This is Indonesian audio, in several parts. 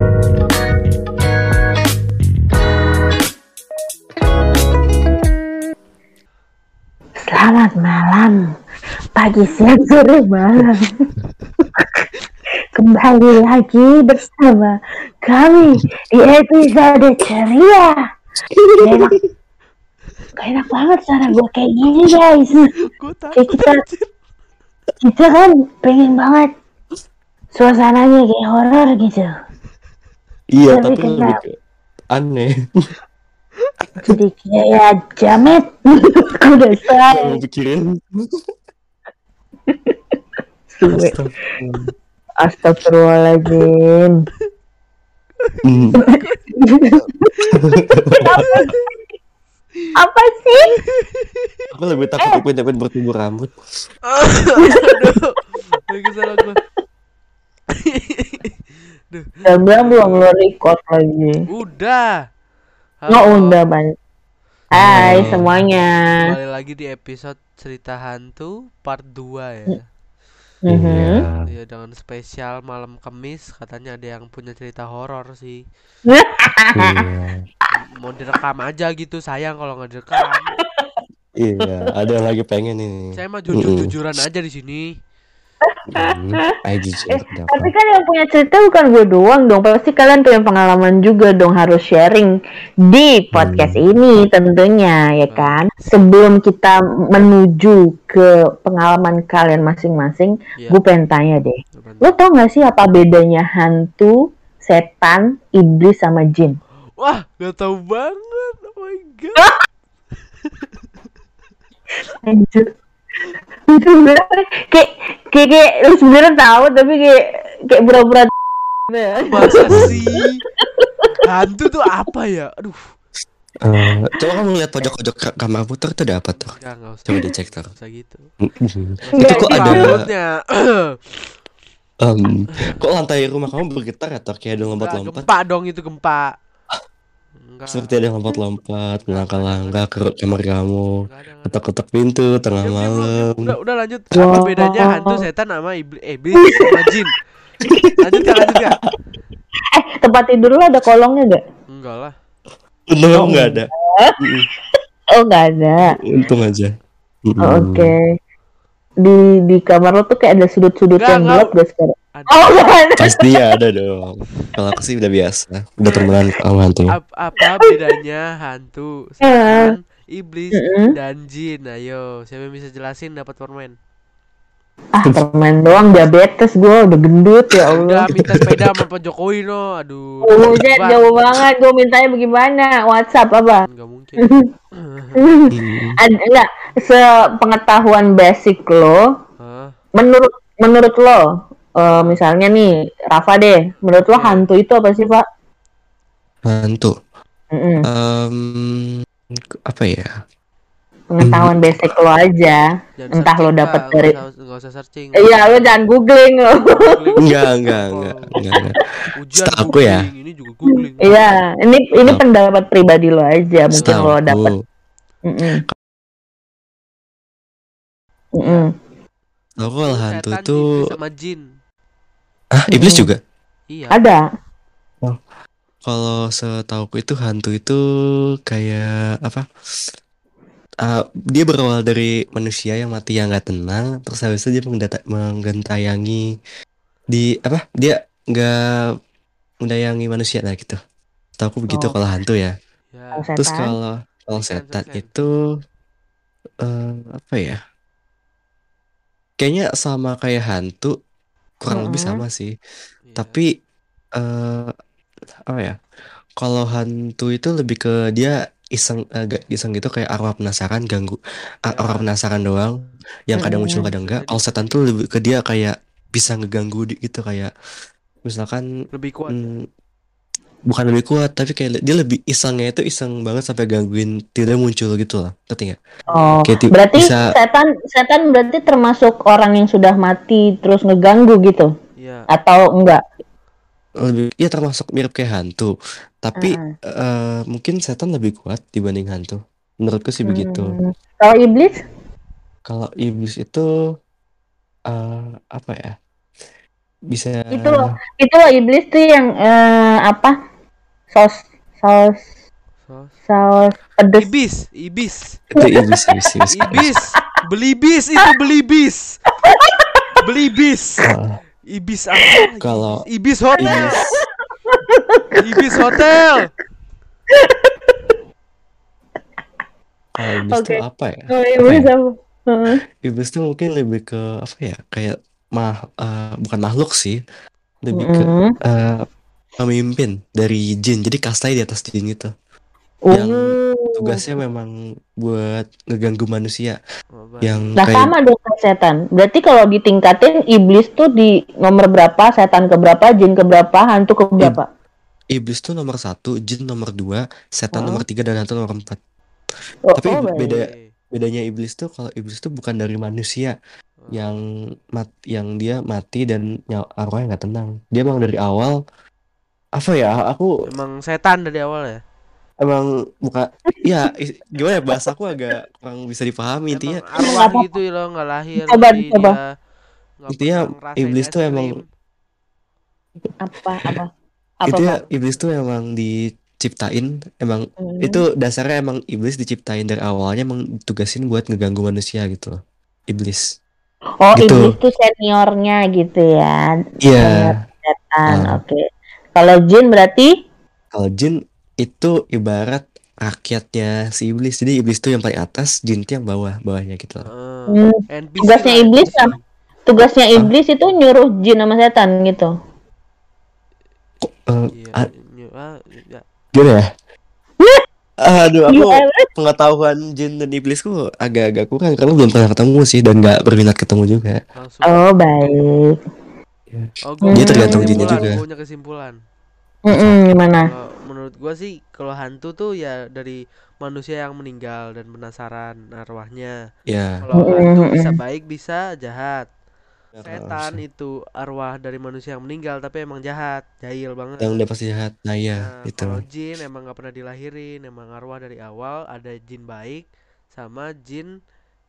Selamat malam, pagi, siang, sore, malam. Kembali lagi bersama kami di episode ceria. Gak enak, gak enak banget suara gue kayak gini guys. Kayak kita, kita kan pengen banget suasananya kayak horor gitu. Iya, Tapi tapi lebih kenapa? ke aneh. Jadi kayak jamet. Udah say. Mau pikirin. Astagfirullahaladzim. Hmm. Apa sih? Aku lebih takut ipin-ipin bertumbuh rambut. Aduh. Lagi salah gue. Duh. Jam bilang belum lo record lagi. Udah. Nggak udah ban. Hai Halo. semuanya. Kembali lagi di episode cerita hantu part 2 ya. Mhm. Iya dengan spesial malam Kamis katanya ada yang punya cerita horor sih. Iya. Mau direkam aja gitu sayang kalau nggak direkam. Iya, ada yang lagi pengen ini. Saya mah jujur-jujuran aja di sini. Hmm. Eh, tapi kan yang punya cerita bukan gue doang dong. Pasti kalian punya pengalaman juga dong harus sharing di podcast ini tentunya ya kan. Sebelum kita menuju ke pengalaman kalian masing-masing, Iya. gue pengen tanya deh. Lo tau gak sih apa bedanya hantu, setan, iblis sama jin? Wah, gak tahu banget. Oh my god. Anjir. Itu sebenarnya kayak kayak kayak lu sebenarnya tahu tapi kayak kayak pura-pura Masa sih? Hantu tuh apa ya? Aduh. Eh, coba kamu lihat pojok-pojok ka- kamar putar itu ada apa tuh? Ya usah. Coba dicek tuh. Usah gitu. itu kok ada em, kok lantai rumah kamu bergetar atau kayak ada lompat-lompat? gempa dong itu gempa. Enggak. Seperti ada yang lompat-lompat, melangkah-langkah ke kamar kamu, ketok-ketok pintu tengah diam. malam. Udah, udah lanjut. Apa bedanya hantu setan sama iblis, eh, iblis sama jin? Lanjut ya, lanjut ya. Eh, tempat tidur lo ada kolongnya gak? Enggak lah. Untung nggak ada. Oh, nggak ada. Untung aja. Oh, Oke. Di di kamar lo tuh kayak ada sudut-sudut yang gelap gak sekarang? Ada. Oh, nggak ada. Pasti ada dong. Kalau aku sih udah biasa, udah temenan sama hantu. Ap- apa bedanya hantu, setan, iblis, Mm-mm. dan jin? Ayo, siapa yang bisa jelasin dapat permen? Ah, permen doang diabetes gue udah gendut ya Allah. Udah minta sepeda sama Pak Jokowi no. Aduh. Oh, Jet, jauh banget. Gue mintanya bagaimana? WhatsApp apa? Enggak mungkin. Hmm. Ada enggak sepengetahuan basic lo Hah? menurut menurut lo eh, misalnya nih Rafa deh menurut lo Iya. hantu itu apa sih pak Hantu. Mm-mm. Em, apa ya? Pengetahuan basic lo aja Jangan Entah lo dapet Kak. dari- usah, searching. iya lo jangan googling lo. Enggak, enggak, enggak, enggak. enggak. Ujian aku ya. Ini juga googling. iya ini ini Oh. pendapat pribadi lo aja mungkin Setahu lo dapet. Mm-mm. setahu aku kalau hantu itu sama jin. ah iblis juga. Iya. ada Kalau setahuku itu hantu itu kayak apa? Ah, dia berawal dari manusia yang mati yang nggak tenang, terus habis itu dia menggenta- menggentayangi di apa? Dia nggak mendayangi manusia lah gitu. Setahuku begitu Oh. kalau hantu ya. Ya. Kalau Terus kalau kalau Setan, itu eh, apa ya? Kayaknya sama kayak hantu, kurang lebih sama sih. Iya. Tapi eh apa ya? Kalau hantu itu lebih ke dia iseng agak iseng gitu kayak arwah penasaran ganggu Ya. arwah penasaran doang yang kadang muncul kadang enggak. Kalau setan tuh lebih ke dia kayak bisa ngeganggu di- gitu kayak misalkan lebih kuat. mm, bukan lebih kuat tapi kayak dia lebih isengnya itu iseng banget sampai gangguin tidak muncul gitu lah. Ngerti nggak? oh Kayak ti- berarti bisa setan setan berarti termasuk orang yang sudah mati terus ngeganggu gitu Iya. atau enggak ya termasuk mirip kayak hantu. Tapi Heeh. eh, mungkin setan lebih kuat dibanding hantu. Menurutku sih begitu. Hmm. Kalau iblis? Kalau iblis itu eh apa ya? bisa Itu loh, itu loh iblis tuh yang eh, apa? Saus saus Sos. saus pedes. Ibis, ibis, itu iblis iblis iblis, ibis, beli bis itu beli bis, beli bis, Ah, ibis apa? Kalau- ibis hotel, iblis ibis hotel, kalau iblis Oke. tuh apa ya Oh, Apa ya? apa? Heeh. iblis tuh mungkin lebih ke apa ya kayak mah eh, bukan makhluk sih lebih ke Mm-mm. eh, pemimpin dari jin jadi kastanya di atas jin gitu Oh. yang tugasnya memang buat ngeganggu manusia yang Nah kayak sama dong setan. Berarti kalau ditingkatin iblis tuh di nomor berapa, setan ke berapa, jin ke berapa, hantu ke berapa? iblis tuh nomor satu jin nomor dua setan Oh. nomor tiga dan hantu nomor empat Oh, Tapi oh, beda- bedanya iblis tuh kalau iblis tuh bukan dari manusia Oh. yang mat yang dia mati dan nyawa arwahnya nggak tenang dia emang dari awal apa ya aku Emang setan dari awal ya? Emang buka ya gimana ya bahasa aku agak kurang bisa dipahami intinya Emang arwah Apa? gitu loh nggak lahir Coba, coba. Intinya iblis tuh emang. Apa apa? Apa itu ya iblis tuh emang diciptain emang Hmm. itu dasarnya emang iblis diciptain dari awalnya emang ditugasin buat ngeganggu manusia gitu loh iblis Oh, gitu. iblis tuh seniornya gitu ya. iya Setan. Ah. Oke. Kalau jin berarti kalau jin itu ibarat rakyatnya si iblis jadi iblis tuh yang paling atas jin tuh yang bawah bawahnya gitu loh. Heeh. hmm, Tugasnya iblis lah. tugasnya iblis itu nyuruh jin sama setan gitu. Kok, eh, Iya, ah, ah, ya. gimana ya aduh aku Gimana? pengetahuan jin dan iblisku agak-agak kurang karena belum pernah ketemu sih dan nggak berminat ketemu juga langsung. Oh, baik. Oh, gua Dia punya tergantung jinnya juga. punya kesimpulan. Mm-mm, gimana? Kalau menurut gua sih kalau hantu tuh ya dari manusia yang meninggal dan penasaran arwahnya. ya Kalau hantu bisa baik bisa jahat. Iya, Setan itu arwah dari manusia yang meninggal tapi emang jahat, jahil banget. yang udah pasti jahat nah Nah, ya itu kalau jin emang nggak pernah dilahirin, emang arwah dari awal ada jin baik sama jin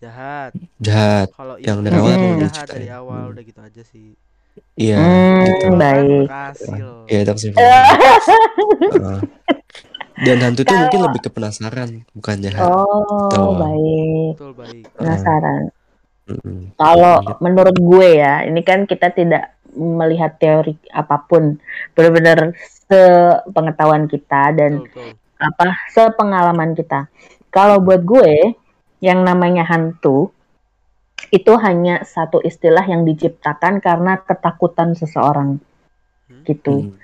jahat. jahat Kalau Yang dari awal jahat dari awal Hmm. udah gitu aja sih. Iya Hmm, gitu baik. Ya kesimpulan Heeh. dan hantu itu mungkin lebih ke penasaran bukan jahat Oh, Betul. baik. Betul baik. Penasaran. Mm-mm. Kalau Iya. menurut gue ya, ini kan kita tidak melihat teori apa pun, benar-benar sepengetahuan kita dan Betul, betul. apa sepengalaman kita. Kalau buat gue, yang namanya hantu itu hanya satu istilah yang diciptakan karena ketakutan seseorang, Hmm. gitu. Hmm.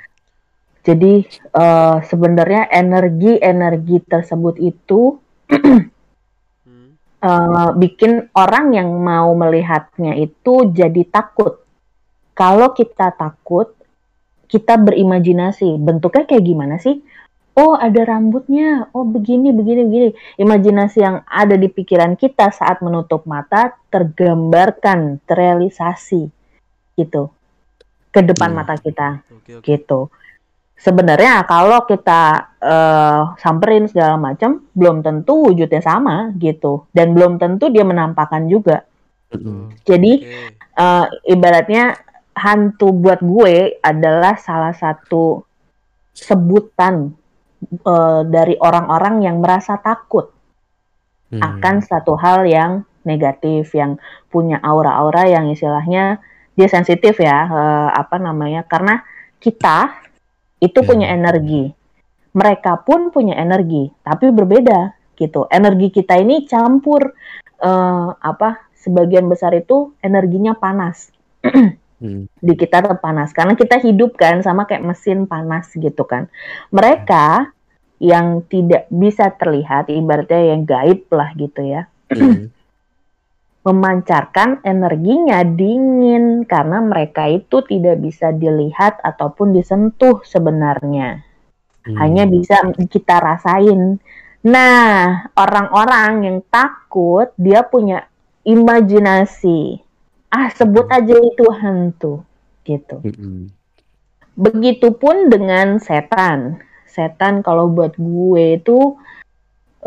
Jadi eh, sebenarnya energi-energi tersebut itu Hmm. eh, bikin orang yang mau melihatnya itu jadi takut. Kalau kita takut, kita berimajinasi. Bentuknya kayak gimana sih? Oh, ada rambutnya. Oh, begini, begini, begini. Imajinasi yang ada di pikiran kita saat menutup mata tergambarkan, terrealisasi gitu ke depan Hmm. mata kita Oke, oke. gitu. Sebenarnya kalau kita eh, samperin segala macam, belum tentu wujudnya sama gitu, dan belum tentu dia menampakkan juga. Mm-mm. Jadi Oke. eh, ibaratnya hantu buat gue adalah salah satu sebutan eh, dari orang-orang yang merasa takut Hmm. akan satu hal yang negatif, yang punya aura-aura yang istilahnya dia sensitif ya, eh, apa namanya? Karena kita itu Ya. punya energi, mereka pun punya energi, tapi berbeda gitu. Energi kita ini campur, eh, apa? Sebagian besar itu energinya panas Hmm. di kita tetap panas karena kita hidup kan sama kayak mesin panas gitu kan. Mereka yang tidak bisa terlihat ibaratnya yang gaib lah gitu ya. Hmm. Memancarkan energinya dingin karena mereka itu tidak bisa dilihat ataupun disentuh sebenarnya. Hmm. Hanya bisa kita rasain. Nah, orang-orang yang takut dia punya imajinasi. Ah, sebut aja itu hantu gitu. Mm-mm. Begitupun dengan setan. Setan kalau buat gue itu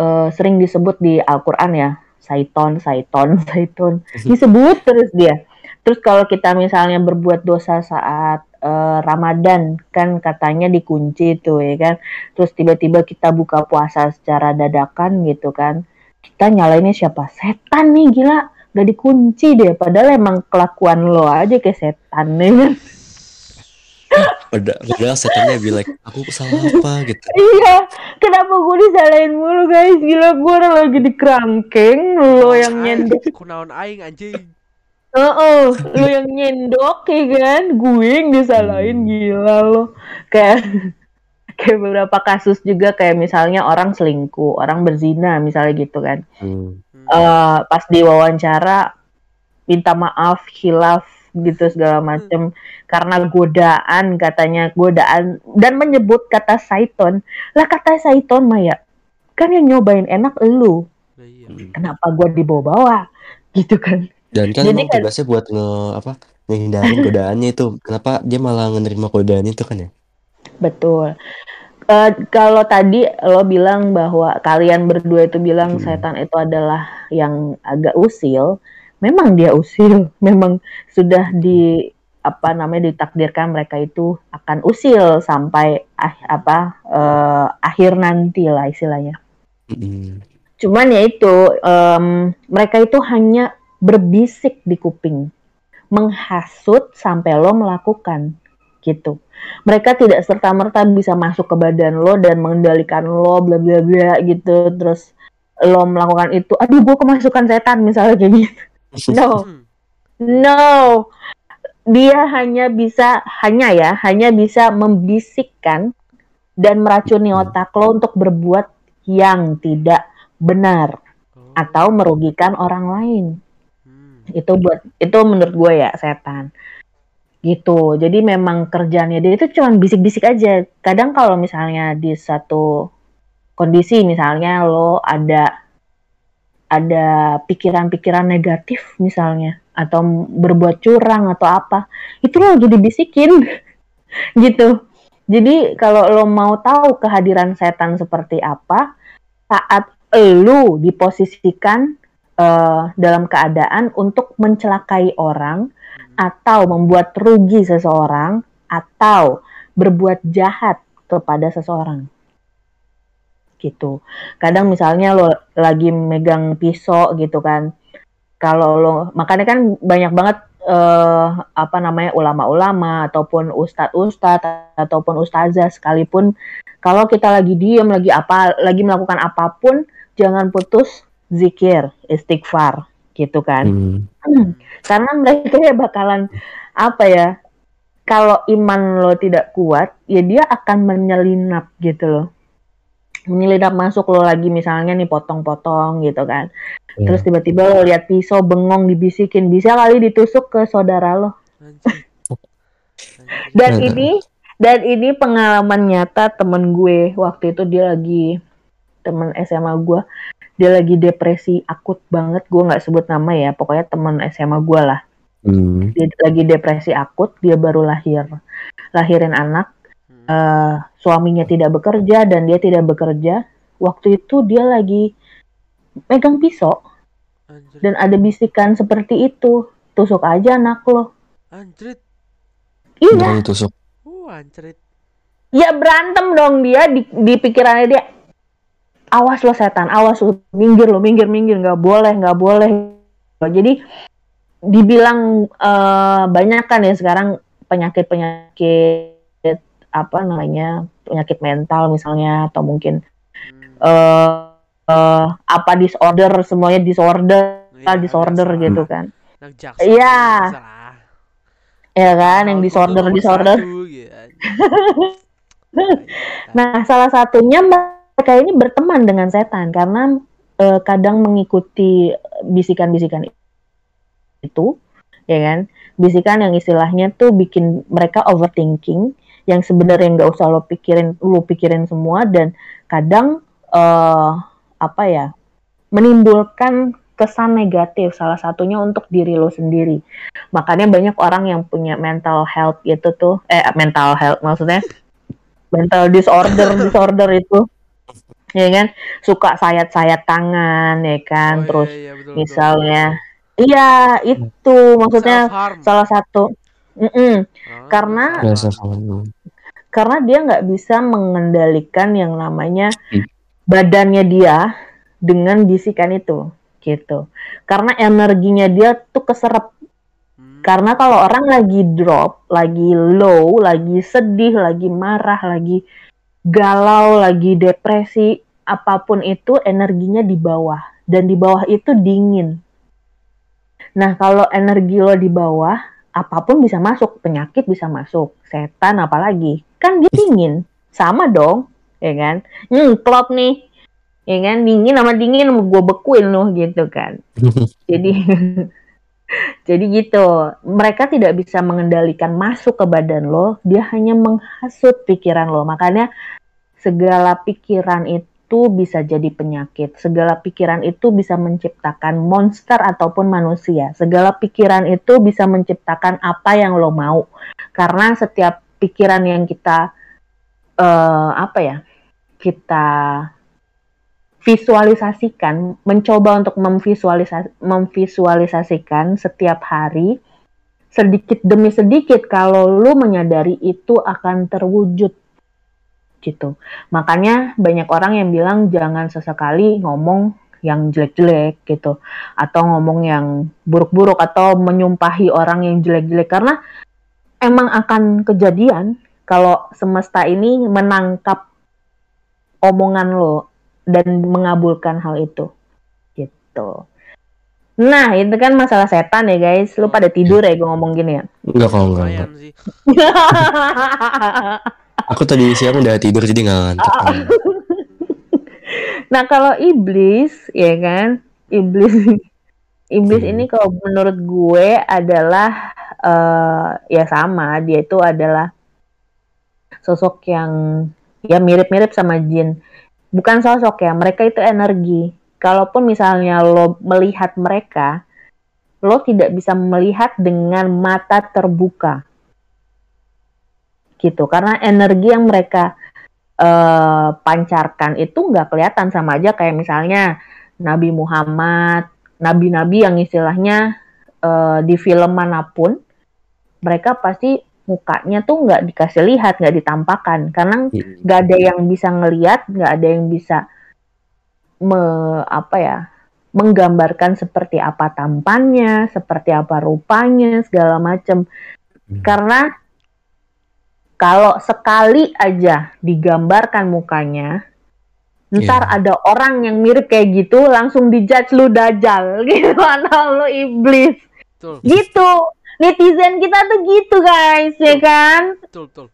eh, sering disebut di Al-Quran ya. Saiton, Saiton, Saiton. Disebut terus dia. Terus kalau kita misalnya berbuat dosa saat eh, Ramadan kan katanya dikunci tuh ya kan. Terus tiba-tiba kita buka puasa secara dadakan gitu kan. Kita nyalainnya siapa? Setan nih gila. Gak dikunci deh. Padahal emang kelakuan lo aja kayak setan nih kan. Padahal, padahal setannya bilang aku salah apa gitu. Iya, kenapa gue disalahin mulu guys? Gila gue orang lagi di kerangkeng, lo yang nyendok. Kunaon aing anjing. Heeh, lo yang nyendok ya kan? Gue yang disalahin Hmm. gila lo. Kayak kayak beberapa kasus juga kayak misalnya orang selingkuh, orang berzina misalnya gitu kan. Hmm. Hmm. Eh pas diwawancara minta maaf, hilaf gitu segala macem karena godaan katanya godaan dan menyebut kata Saiton lah kata Saiton Maya kan yang nyobain enak elu iya. Hmm. kenapa gua dibawa-bawa gitu kan Dan kan Jadi emang kan- tugasnya buat nge apa ngehindarin godaannya itu. Kenapa dia malah menerima godaan itu kan ya? betul Eh, kalau tadi lo bilang bahwa kalian berdua itu bilang Hmm. setan itu adalah yang agak usil memang dia usil memang sudah di apa namanya ditakdirkan mereka itu akan usil sampai ah, apa eh, akhir nanti lah istilahnya Hmm. Cuman ya itu em, mereka itu hanya berbisik di kuping, menghasut sampai lo melakukan gitu. Mereka tidak serta merta bisa masuk ke badan lo dan mengendalikan lo bla bla bla gitu. Terus lo melakukan itu, aduh gue kemasukan setan misalnya kayak gitu. No, Hmm. no. Dia hanya bisa hanya ya, hanya bisa membisikkan dan meracuni Hmm. otak lo untuk berbuat yang tidak benar Oh. atau merugikan orang lain. Hmm. Itu buat itu menurut gue ya setan. Gitu. Jadi memang kerjanya dia itu cuma bisik-bisik aja. Kadang kalau misalnya di satu kondisi misalnya lo ada ada pikiran-pikiran negatif misalnya atau berbuat curang atau apa, itu lo lagi dibisikin gitu. Jadi kalau lo mau tahu kehadiran setan seperti apa, saat lo diposisikan eh, dalam keadaan untuk mencelakai orang atau membuat rugi seseorang atau berbuat jahat kepada seseorang. Gitu. Kadang misalnya lo lagi megang pisau gitu kan. Kalau lo makanya kan banyak banget eh, apa namanya ulama-ulama ataupun ustadz-ustadz ataupun ustazah sekalipun kalau kita lagi diem lagi apa lagi melakukan apa pun jangan putus zikir istighfar gitu kan. Hmm. karena mereka ya bakalan apa ya kalau iman lo tidak kuat ya dia akan menyelinap gitu loh. Menyelinap masuk lo lagi misalnya nih potong-potong gitu kan. Ya. terus tiba-tiba lo lihat pisau bengong dibisikin bisa kali ditusuk ke saudara lo. Dan Nah, ini dan ini pengalaman nyata temen gue. Waktu itu dia lagi temen SMA gue dia lagi depresi akut banget gue nggak sebut nama ya pokoknya temen SMA gue lah Hmm. dia lagi depresi akut dia baru lahir lahirin anak Hmm. eh, suaminya tidak bekerja dan dia tidak bekerja waktu itu dia lagi megang pisau Anjrit. dan ada bisikan seperti itu tusuk aja anak lo Anjrit. iya ditusuk. Uh, anjrit. ya berantem dong dia di, di pikirannya dia awas lo setan awas lo minggir lo minggir minggir nggak boleh nggak boleh jadi dibilang eh, banyak kan ya sekarang penyakit penyakit apa namanya penyakit mental misalnya atau mungkin eh eh, apa disorder semuanya disorder Iya, disorder gitu kan Anak jaksa. Iya. biasalah. ya kan yang disorder disorder satu, gitu, anjing. Nah, salah satunya mereka ini berteman dengan setan karena eh, kadang mengikuti bisikan-bisikan itu, ya kan? Bisikan yang istilahnya tuh bikin mereka overthinking, yang sebenarnya nggak usah lo pikirin, lo pikirin semua dan kadang eh, apa ya, menimbulkan kesan negatif. Salah satunya untuk diri lo sendiri. Makanya banyak orang yang punya mental health gitu tuh, eh mental health maksudnya mental disorder disorder itu ya kan suka sayat-sayat tangan ya kan Oh, iya, terus iya, betul, betul. misalnya iya itu maksudnya salah satu Mm-mm. karena- Ya, sama-sama. karena dia nggak bisa mengendalikan yang namanya Hmm. badannya dia dengan bisikan itu gitu karena energinya dia tuh keserap Hmm. karena kalau orang lagi drop lagi low lagi sedih lagi marah lagi galau lagi depresi apa pun itu energinya di bawah. Dan di bawah itu dingin. Nah kalau energi lo di bawah apa pun bisa masuk. Penyakit bisa masuk. Setan apalagi. Kan dia dingin. Sama dong ya kan? Hmm klop nih. Ya kan? Dingin sama dingin gue bekuin loh gitu kan. Jadi jadi gitu. Mereka tidak bisa mengendalikan masuk ke badan lo dia hanya menghasut pikiran lo. Makanya segala pikiran itu bisa jadi penyakit. Segala pikiran itu bisa menciptakan monster ataupun manusia. Segala pikiran itu bisa menciptakan apa yang lo mau. Karena setiap pikiran yang kita eh, apa ya kita visualisasikan, mencoba untuk memvisualisa- memvisualisasikan setiap hari sedikit demi sedikit kalau lu menyadari itu akan terwujud gitu. Makanya banyak orang yang bilang jangan sesekali ngomong yang jelek-jelek gitu atau ngomong yang buruk-buruk atau menyumpahi orang yang jelek-jelek karena emang akan kejadian kalau semesta ini menangkap omongan lo dan mengabulkan hal itu. Gitu. Nah itu kan masalah setan ya guys. Lu pada tidur ya gue ngomong gini ya? Enggak kok, enggak, enggak. Aku tadi siang udah tidur jadi nggak ngantuk. nah kalau iblis ya kan? Iblis. Iblis Hmm. ini kalau menurut gue adalah eh, ya sama. Dia itu adalah sosok yang ya mirip-mirip sama jin bukan sosok ya mereka itu energi. Kalaupun misalnya lo melihat mereka lo tidak bisa melihat dengan mata terbuka. Gitu karena energi yang mereka eh, pancarkan itu nggak kelihatan sama aja kayak misalnya Nabi Muhammad nabi-nabi yang istilahnya eh, di film mana pun mereka pasti mukanya tuh nggak dikasih lihat nggak ditampakkan. Karena nggak ada yang bisa ngelihat nggak ada yang bisa me apa ya menggambarkan seperti apa tampannya seperti apa rupanya segala macam Hmm. karena kalau sekali aja digambarkan mukanya ntar Iya. ada orang yang mirip kayak gitu langsung dijudge lu dajal. Gitu atau lu iblis? Betul, gitu netizen kita tuh gitu guys ya kan? Betul, betul.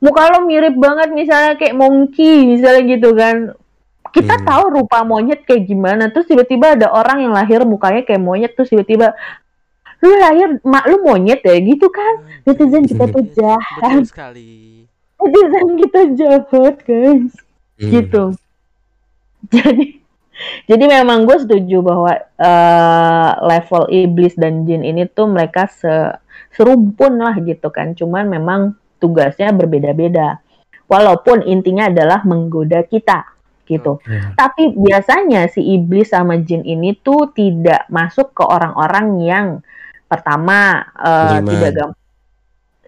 muka lo mirip banget misalnya kayak monkey misalnya gitu kan. Kita Hmm. tahu rupa monyet kayak gimana terus tiba-tiba ada orang yang lahir mukanya kayak monyet terus tiba-tiba lu lahir mak lu monyet ya? Gitu kan? Netizen kita tuh jahat. Betul sekali. netizen kita jahat guys. Hmm. gitu. Jadi jadi memang gue setuju bahwa eh, level iblis dan jin ini tuh mereka se serumpun lah gitu kan. Cuman memang tugasnya berbeda-beda. Walaupun intinya adalah menggoda kita gitu. Ya. tapi biasanya si iblis sama jin ini tuh tidak masuk ke orang-orang yang pertama eh, Beriman. tidak gam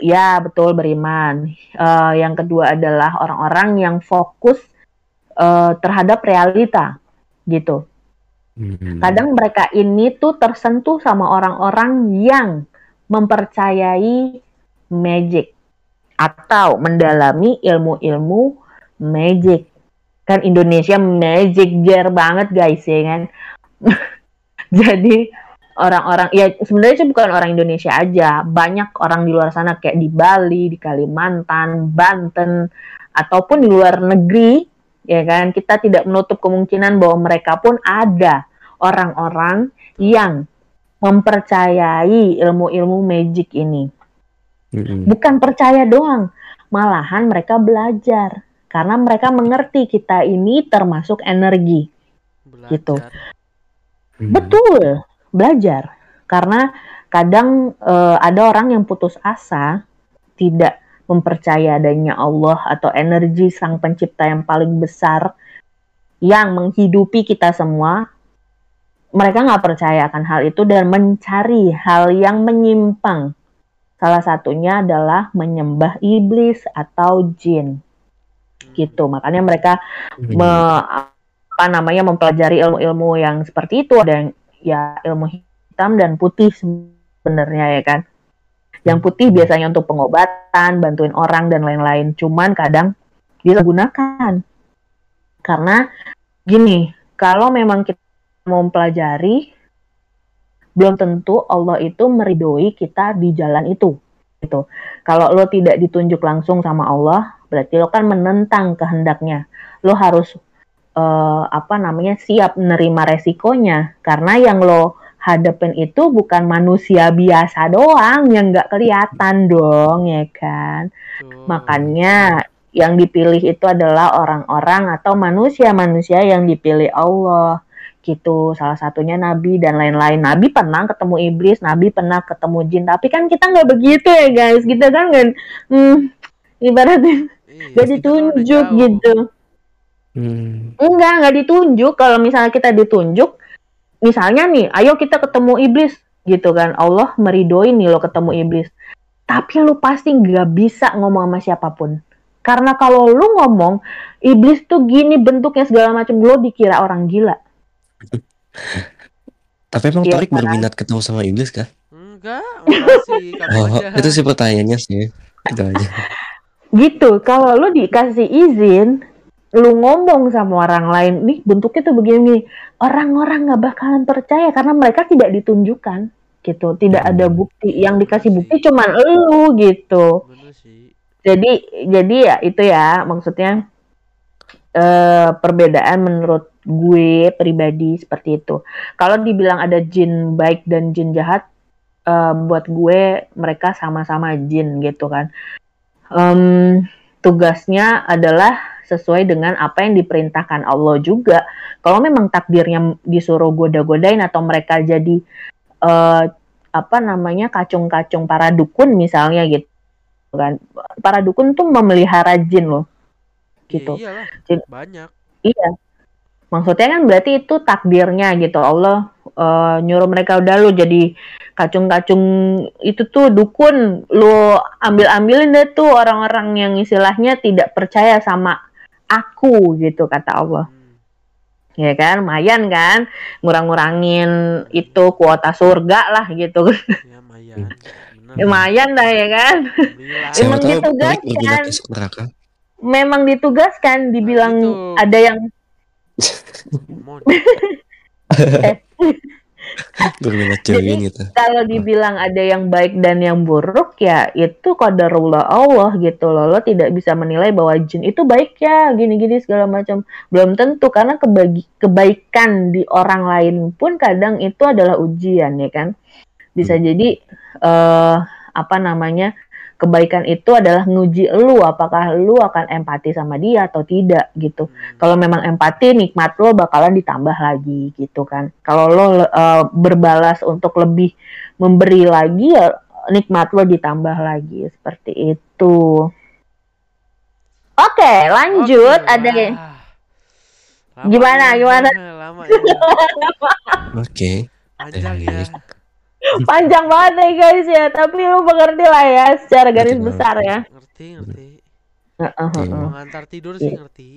ya betul beriman. Eh, yang kedua adalah orang-orang yang fokus eh, terhadap realita gitu. Hmm. kadang mereka ini tuh tersentuh sama orang-orang yang mempercayai magic atau mendalami ilmu-ilmu magic. Kan Indonesia magic jar banget guys ya kan? Jadi orang-orang ya sebenarnya sih bukan orang Indonesia aja. Banyak orang di luar sana kayak di Bali di Kalimantan Banten ataupun di luar negeri ya kan kita tidak menutup kemungkinan bahwa mereka pun ada orang-orang yang mempercayai ilmu-ilmu magic ini Hmm. bukan percaya doang malahan mereka belajar karena mereka mengerti kita ini termasuk energi Belajar. Gitu. Hmm. Betul, belajar. Karena kadang eh, ada orang yang putus asa, tidak mempercaya adanya Allah atau energi Sang Pencipta yang paling besar yang menghidupi kita semua. mereka nggak percaya akan hal itu dan mencari hal yang menyimpang. Salah satunya adalah menyembah iblis atau jin. Gitu. Makanya mereka Hmm. me- apa namanya mempelajari ilmu-ilmu yang seperti itu ada yang ya ilmu hitam dan putih sebenarnya ya kan. Yang putih biasanya untuk pengobatan, bantuin orang dan lain-lain. Cuman kadang disalahgunakan. Karena gini, kalau memang kita mau mempelajari belum tentu Allah itu meridoi kita di jalan itu gitu. Kalau lo tidak ditunjuk langsung sama Allah, berarti lo kan menentang kehendaknya. Lo harus eh, apa namanya siap menerima resikonya karena yang lo hadapin itu bukan manusia biasa doang yang nggak kelihatan dong ya kan. Betul. Makanya yang dipilih itu adalah orang-orang atau manusia-manusia yang dipilih Allah gitu. Salah satunya Nabi dan lain-lain. Nabi pernah ketemu iblis, Nabi pernah ketemu jin. Tapi kan kita nggak begitu ya guys. Kita kan kan hmm, ibaratnya Iya, nggak ditunjuk gitu. Hmm. Enggak, nggak ditunjuk. Kalau misalnya kita ditunjuk, misalnya nih, ayo kita ketemu iblis gitu kan. Allah meridoi nih lo ketemu iblis. Tapi lu pasti nggak bisa ngomong sama siapa pun. Karena kalau lu ngomong, iblis tuh gini bentuknya segala macam, lo dikira orang gila. Tapi emang Iya Torik kan? berminat ketemu sama iblis kah? Enggak, makasih Oh, aja. itu sih pertanyaannya sih. Itu aja. Gitu, kalau lu dikasih izin, lu ngomong sama orang lain, nih bentuknya tuh begini, orang-orang nggak bakalan percaya karena mereka tidak ditunjukkan gitu, tidak ada Hmm. bukti, yang dikasih bukti cuman lu gitu. Jadi, jadi ya itu ya maksudnya eh, perbedaan menurut gue pribadi seperti itu. Kalau dibilang ada jin baik dan jin jahat, eh, buat gue mereka sama-sama jin gitu kan. Em, tugasnya adalah sesuai dengan apa yang diperintahkan Allah juga. Kalau memang takdirnya disuruh goda-godain atau mereka jadi eh, apa namanya kacung-kacung para dukun misalnya gitu kan. Para dukun tuh memelihara jin loh. Gitu. Ya Jin- banyak. Iya. Maksudnya kan berarti itu takdirnya gitu. Allah eh, nyuruh mereka udah lu jadi kacung-kacung itu tuh dukun lu ambil-ambilin deh tuh orang-orang yang istilahnya tidak percaya sama aku gitu kata Allah. Hmm. Ya kan, lumayan kan ngurang-ngurangin itu kuota surga lah gitu. Ya Mayan. Bener. lumayan dah ya kan. Alhamdulillah. Siapa Emang tahu ditugaskan. Memang ditugaskan dibilang itu. ada yang. Jadi, gitu. kalau dibilang ada yang baik dan yang buruk ya itu qadarullah Allah gitu loh. Lo tidak bisa menilai bahwa jin itu baik ya gini-gini segala macam. Belum tentu karena kebagi kebaikan di orang lain pun kadang itu adalah ujian ya kan? Bisa jadi eh apa namanya kebaikan itu adalah nguji lu apakah lu akan empati sama dia atau tidak gitu Hmm. kalau memang empati nikmat lo bakalan ditambah lagi gitu kan kalau lo eh, berbalas untuk lebih memberi lagi ya nikmat lo ditambah lagi seperti itu oke lanjut Oke, ada. Lama Gimana, gimana? Lama ya. Oke. Ya. Panjang banget nih guys ya tapi lo mengerti lah ya secara garis Ngerti besar ya Ngerti, ngerti. Heeh, Oke. heeh. Mengantar tidur sih Iya. ngerti.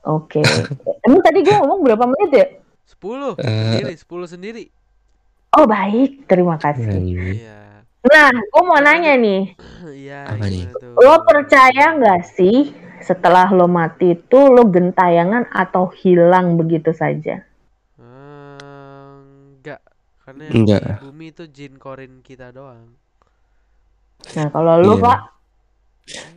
oke emang tadi gue ngomong berapa menit ya 10 Eh. sendiri, 10 sendiri. oh baik terima kasih Hmm. Iya. nah gue mau nanya nih Iya? Lo percaya nggak sih setelah lo mati itu lo gentayangan atau hilang begitu saja? Enggak. Karena yang Enggak. di bumi itu jin korin kita doang. Nah kalau lo Iya. pak,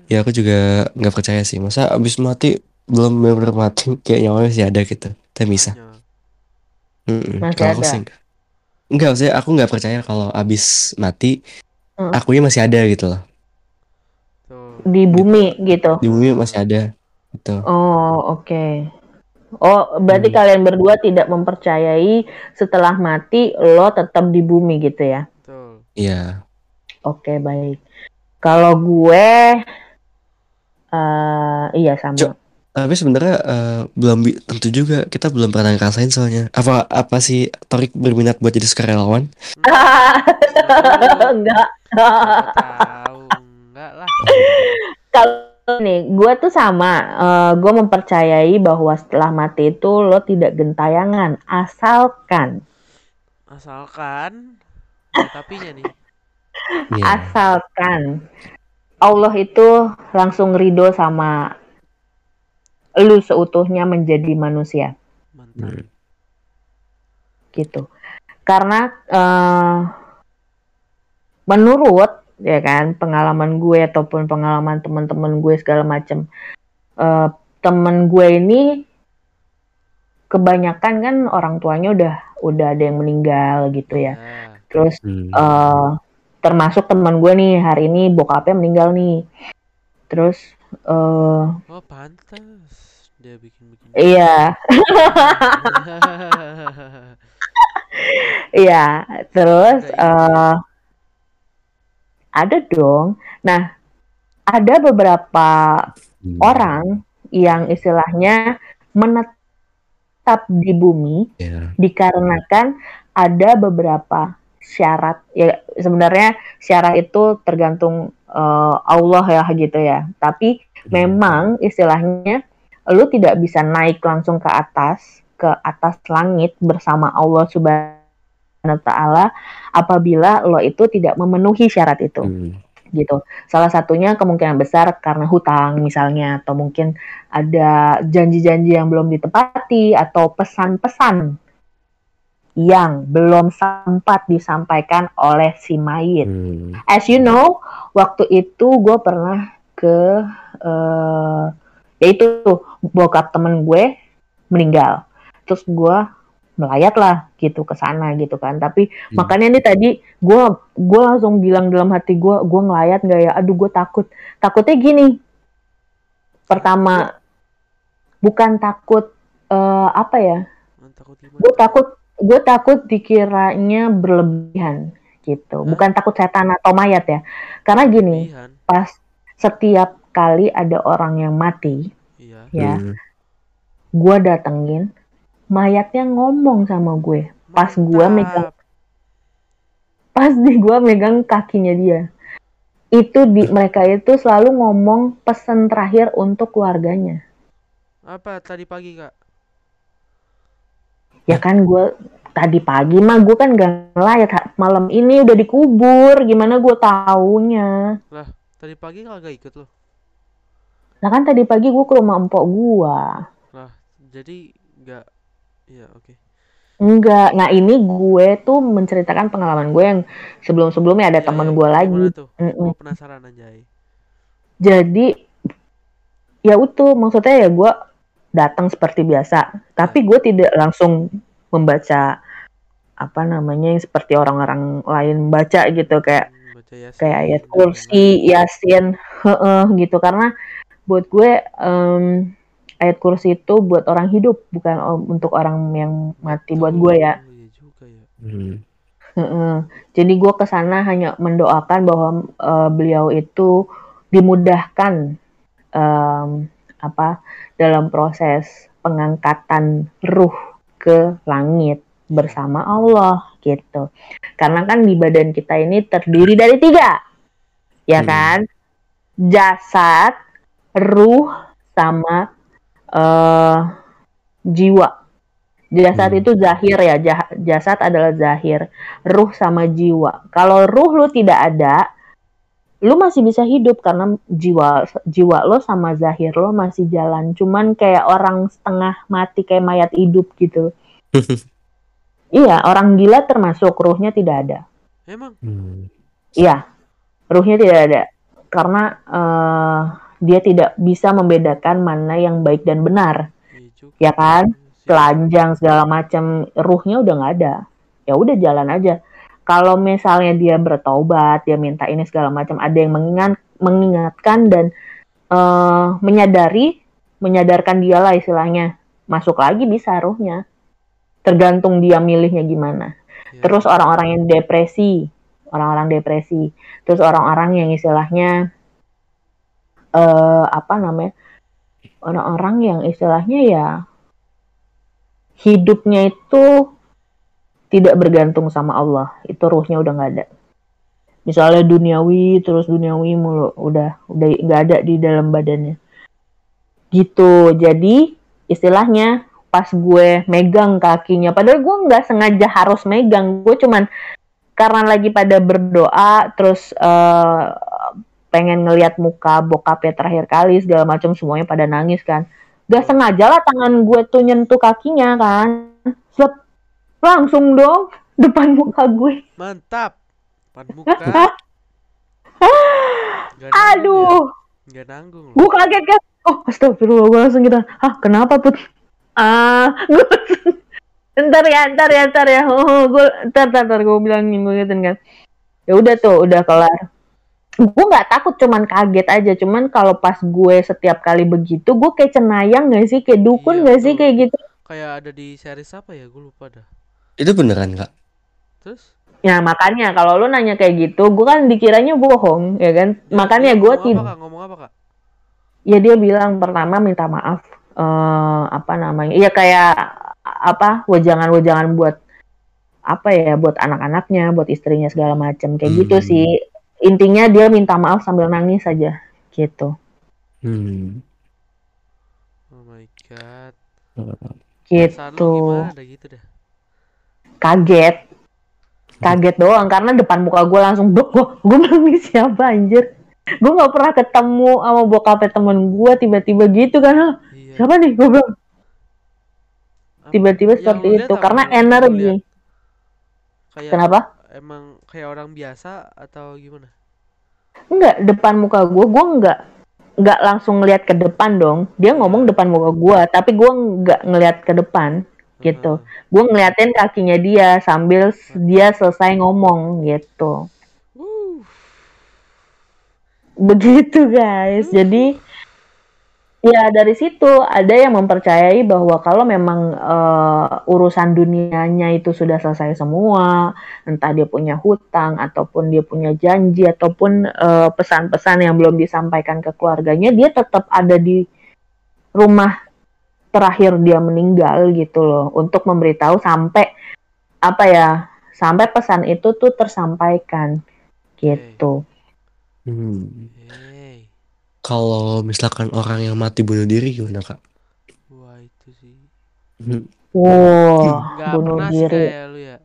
Ya aku juga nggak percaya sih. Masa abis mati belum benar mati kayak nyawanya masih ada gitu. Kita bisa. Kalau aku sih enggak. Enggak, maksudnya aku nggak percaya kalau abis mati Hmm. akunya masih ada gitu loh. Tuh. di bumi gitu. Di bumi masih ada. Gitu. Oh oke. Oh berarti Hmm. kalian berdua tidak mempercayai setelah mati lo tetap di bumi gitu ya? Tuh. Iya. Oke baik. Kalau gue, eh iya sama. Cok. Tapi sebenarnya eh, belum tentu juga kita belum pernah ngerasain soalnya. Apa apa sih Torik berminat buat jadi sukarelawan? enggak enggak lah. kalau nih gue tuh sama gue mempercayai bahwa setelah mati itu lo tidak gentayangan asalkan Asalkan ada tapinya nih. Iya. asalkan Allah itu langsung ridho sama lu seutuhnya menjadi manusia Mantap. Hmm. gitu karena eh, menurut ya kan pengalaman gue ataupun pengalaman teman-teman gue segala macam eh, temen gue ini kebanyakan kan orang tuanya udah udah ada yang meninggal gitu ya Ya. terus Hmm. eh termasuk teman gue nih hari ini bokapnya meninggal nih terus eh Oh, pantas dia bikin begini. iya iya terus eh ada dong nah ada beberapa Hmm. orang yang istilahnya menetap di bumi Ya. dikarenakan ada beberapa syarat ya sebenarnya syarat itu tergantung eh, Allah ya gitu ya tapi memang istilahnya lu tidak bisa naik langsung ke atas ke atas langit bersama Allah Subhanahu taala apabila lo itu tidak memenuhi syarat itu Hmm. gitu. Salah satunya kemungkinan besar karena hutang misalnya atau mungkin ada janji-janji yang belum ditepati atau pesan-pesan yang belum sempat disampaikan oleh si mayit. Hmm. As you know, waktu itu gue pernah ke eh yaitu bokap temen gue meninggal. Terus gue melayat lah gitu ke sana gitu kan. Tapi Hmm. makanya nih tadi gue gue langsung bilang dalam hati gue gue ngelayat nggak ya? Aduh gue takut. Takutnya gini. Pertama bukan takut eh, apa ya? Gue takut gue takut dikiranya berlebihan gitu. Bukan takut setan atau mayat ya. Karena gini, Berlebihan. pas setiap kali ada orang yang mati, Iya. ya, Hmm. gue datengin, mayatnya ngomong sama gue. Pas gue megang, pas di gue megang kakinya dia, itu di mereka itu selalu ngomong pesan terakhir untuk keluarganya. Apa tadi pagi, Kak? Ya kan gue tadi pagi mah gue kan gak ngelayat malam ini udah dikubur, gimana gue taunya? Tadi pagi kagak ikut loh. Nah kan tadi pagi gue ke rumah empok gue. Jadi enggak Iya, oke. Enggak, nah ini gue tuh menceritakan pengalaman gue yang sebelum-sebelumnya ada Iya, temen iya. gue lagi. Tuh? Mm-mm. Gue penasaran anjay. Jadi ya itu maksudnya ya gue datang seperti biasa, tapi gue tidak langsung membaca apa namanya yang seperti orang-orang lain baca gitu kayak Hmm, baca Yasin. kayak ayat kursi, yasin, heeh, gitu karena buat gue em, ayat kursi itu buat orang hidup bukan untuk orang yang mati buat gue ya. Oh, iya juga ya. Hmm. Heeh. Jadi gue ke sana hanya mendoakan bahwa eh, beliau itu dimudahkan em, apa dalam proses pengangkatan ruh ke langit bersama Allah gitu. Karena kan di badan kita ini terdiri dari tiga, ya Hmm. kan? Jasad, ruh, sama eh, jiwa. Jasad Hmm. itu zahir ya, jah- jasad adalah zahir ruh sama jiwa. Kalau ruh lu tidak ada, lu masih bisa hidup karena jiwa jiwa lo sama zahir lo masih jalan. Cuman kayak orang setengah mati kayak mayat hidup gitu. Iya, orang gila termasuk ruhnya tidak ada. Emang Hmm. Iya, ruhnya tidak ada karena eh, dia tidak bisa membedakan mana yang baik dan benar. iya. Ya kan? Sih. telanjang segala macam ruhnya udah nggak ada ya udah jalan aja kalau misalnya dia bertobat dia minta ini segala macam ada yang mengingat mengingatkan dan eh, menyadari menyadarkan dia lah istilahnya masuk lagi bisa ruhnya tergantung dia milihnya gimana Iya. terus orang-orang yang depresi orang-orang depresi terus orang-orang yang istilahnya eh apa namanya orang-orang yang istilahnya ya hidupnya itu tidak bergantung sama Allah. Itu ruhnya udah nggak ada. Misalnya duniawi terus duniawi mulu udah udah nggak ada di dalam badannya. Gitu. Jadi istilahnya pas gue megang kakinya padahal gue nggak sengaja harus megang gue cuman karena lagi pada berdoa terus uh, pengen ngelihat muka bokapnya terakhir kali segala macam semuanya pada nangis kan. Gak sengaja lah tangan gue tuh nyentuh kakinya kan. Slep, langsung dong depan muka gue mantap. Depan muka. Gak aduh. nanggung ya? Gak nanggung loh. gue kaget kan. Oh astagfirullah gue langsung gitu. Ah kenapa put? Ah gue ntar ya ntar ya ntar ya. Oh, gue ntar ntar, ntar gue bilangin gue gitu kan. Ya udah tuh udah kelar gue nggak takut cuman kaget aja. Cuman kalau pas gue setiap kali begitu gue kayak cenayang gak sih? Kayak dukun Iya, gak sih? kayak gitu. Kayak ada di series apa ya? Gue lupa dah. Itu beneran kak? Terus? Ya makanya kalau lu nanya kayak gitu gue kan dikiranya bohong ya kan? Dia- makanya gue tidak ngomong apa kak? Ya dia bilang pertama minta maaf eh apa namanya? Ya kayak apa wejangan-wejangan buat apa ya buat anak-anaknya buat istrinya segala macam kayak gitu Hmm. sih intinya dia minta maaf sambil nangis saja gitu. Hmm. oh my god. Gitu. Gitu dah. Kaget. Kaget doang karena depan muka gue langsung gue gue "Ini siapa anjir? Gue nggak pernah ketemu sama bokapnya temen gue tiba-tiba gitu kan "Hah, iya. siapa nih? Gue bilang. Apa- tiba-tiba seperti itu karena energi. lihat? kayak kenapa emang kayak orang biasa atau gimana Enggak, depan muka gue, gue enggak nggak langsung ngelihat ke depan dong. Dia ngomong depan muka gue, tapi gue nggak ngelihat ke depan gitu. Gue ngeliatin kakinya dia sambil s- dia selesai ngomong gitu. Begitu guys. Jadi ya dari situ ada yang mempercayai bahwa kalau memang eh, urusan dunianya itu sudah selesai semua, entah dia punya hutang ataupun dia punya janji ataupun eh, pesan-pesan yang belum disampaikan ke keluarganya, dia tetap ada di rumah terakhir dia meninggal gitu loh untuk memberitahu sampai apa ya sampai pesan itu tuh tersampaikan gitu. Hmm. Kalau misalkan orang yang mati bunuh diri gimana kak? wah itu sih. Hmm. Wow, Nggak bunuh diri. lu ya.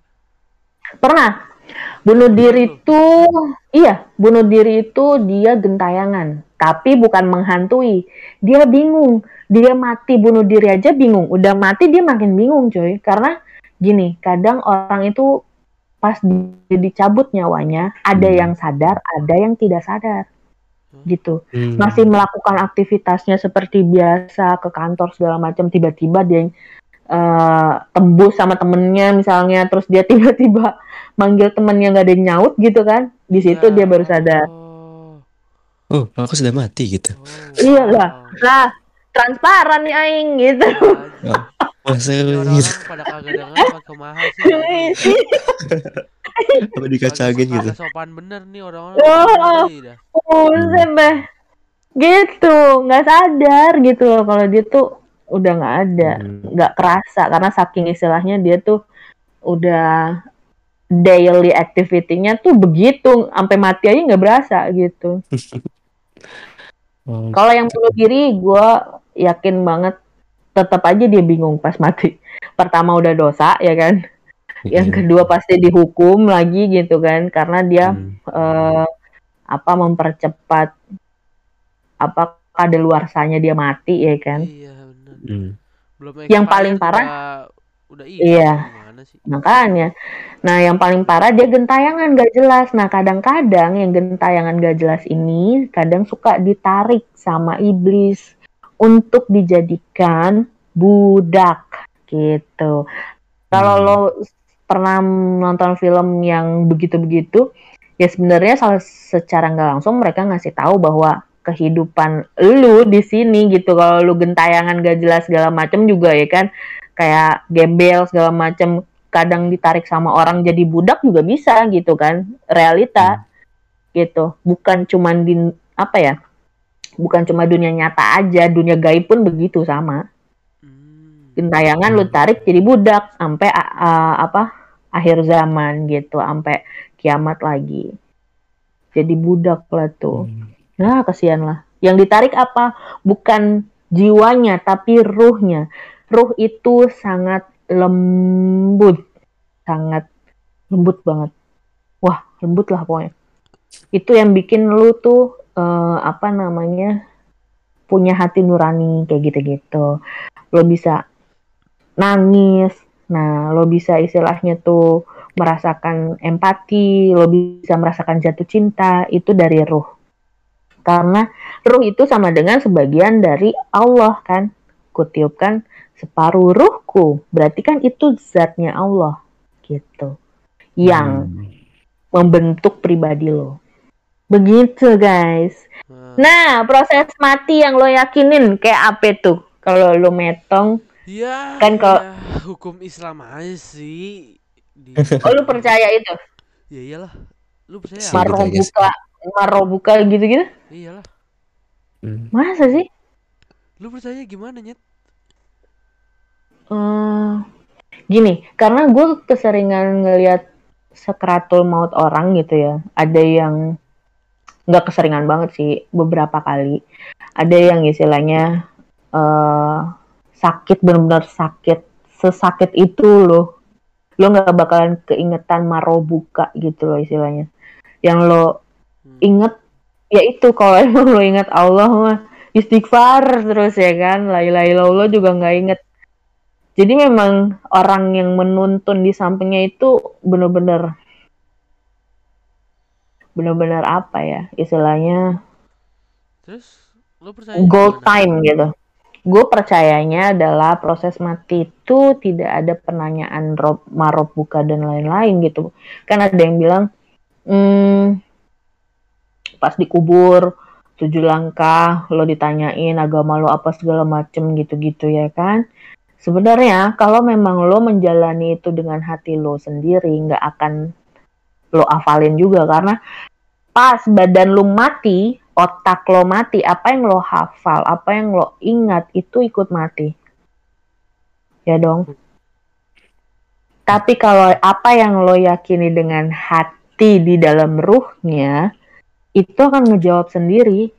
Pernah. Bunuh diri itu iya, bunuh diri itu dia gentayangan, tapi bukan menghantui. Dia bingung. Dia mati bunuh diri aja bingung. Udah mati dia makin bingung, coy. Karena gini, kadang orang itu pas dicabut nyawanya, ada Hmm. yang sadar, ada yang tidak sadar. Gitu. Hmm. Masih melakukan aktivitasnya seperti biasa ke kantor segala macam, tiba-tiba dia eh, tembus sama temennya misalnya, terus dia tiba-tiba manggil temennya nggak ada yang nyaut gitu kan, di situ Ya, dia baru sadar. Oh, Oh, aku sudah mati gitu. oh, Iya lah. Lah, transparan nih aing gitu. Anjing. Masa gitu. orang-orang pada kagak denger apa kemahal sih. Apa dikacangin gitu. Sopan bener nih orang-orang. Oh. Buset deh. Gitu, nggak sadar gitu loh kalau dia tuh udah nggak ada, Hmm. nggak kerasa karena saking istilahnya dia tuh udah daily activity-nya tuh begitu, sampai mati aja nggak berasa gitu. Oh, Kalau yang bunuh diri, gue yakin banget tetap aja dia bingung pas mati. Pertama udah dosa ya kan, yang iya. kedua pasti dihukum lagi gitu kan, karena dia Hmm. eh, apa mempercepat apa kadaluarsanya dia mati ya kan. Iya bener. Hmm. Belum Yang paling parah- udah, udah Iya. Sih? Makanya. Nah, yang paling parah dia gentayangan gak jelas. Nah, kadang-kadang yang gentayangan gak jelas ini kadang suka ditarik sama iblis untuk dijadikan budak gitu. Kalau Hmm. lo pernah nonton film yang begitu-begitu, ya sebenarnya secara nggak langsung mereka ngasih tahu bahwa kehidupan lu di sini gitu. Kalau lu gentayangan gak jelas segala macem juga ya kan, kayak gembel segala macem kadang ditarik sama orang jadi budak juga bisa gitu kan realita gitu bukan cuman di apa ya bukan cuma dunia nyata aja dunia gaib pun begitu sama Hmm. gentayangan lu tarik jadi budak sampai a- apa akhir zaman gitu sampai kiamat lagi. Jadi budak lah tuh. Hmm. nah kasihan lah. Yang ditarik apa? Bukan jiwanya tapi ruhnya. Ruh itu sangat lembut. Sangat lembut banget. Wah lembut lah pokoknya. Itu yang bikin lu tuh eh, apa namanya punya hati nurani kayak gitu-gitu. Lo bisa nangis nah lo bisa istilahnya tuh merasakan empati lo bisa merasakan jatuh cinta itu dari ruh. Karena ruh itu sama dengan sebagian dari Allah kan? Kutiupkan separuh ruhku. Berarti kan itu zatnya Allah gitu. Yang Hmm. membentuk pribadi lo. Begitu guys. Nah, nah proses mati yang lo yakinin kayak apa tuh? Kalau lo metong ya, kan kalau- ya, hukum Islam aja sih. Di, oh lu percaya itu ya iyalah. Lu percaya? Aja sih. marobuka marobuka gitu-gitu Iyalah. Hmm. masa sih Lu percaya gimana, Nyet? Eh, gini, karena gue keseringan ngelihat sekratul maut orang gitu ya. Ada yang nggak keseringan banget sih, beberapa kali. Ada yang istilahnya eh sakit benar-benar sakit, sesakit itu loh. Lo nggak bakalan keingetan marobuka gitu loh istilahnya. Yang lo Hmm. inget ya itu kalau emang lo inget Allah mah istighfar terus ya kan la ilaha illallah juga nggak inget jadi memang orang yang menuntun di sampingnya itu bener-bener bener-bener apa ya istilahnya Terus lu percaya gold time gitu gue percayanya adalah proses mati itu tidak ada penanyaan rob marob buka dan lain-lain gitu. Kan ada yang bilang hmm, pas dikubur tujuh langkah lo ditanyain agama lo apa segala macem gitu-gitu ya kan? Sebenarnya kalau memang lo menjalani itu dengan hati lo sendiri nggak akan lo hafalin juga. Karena pas badan lo mati otak lo mati apa yang lo hafal apa yang lo ingat itu ikut mati. Ya dong. Tapi kalau apa yang lo yakini dengan hati di dalam ruhnya itu akan ngejawab sendiri.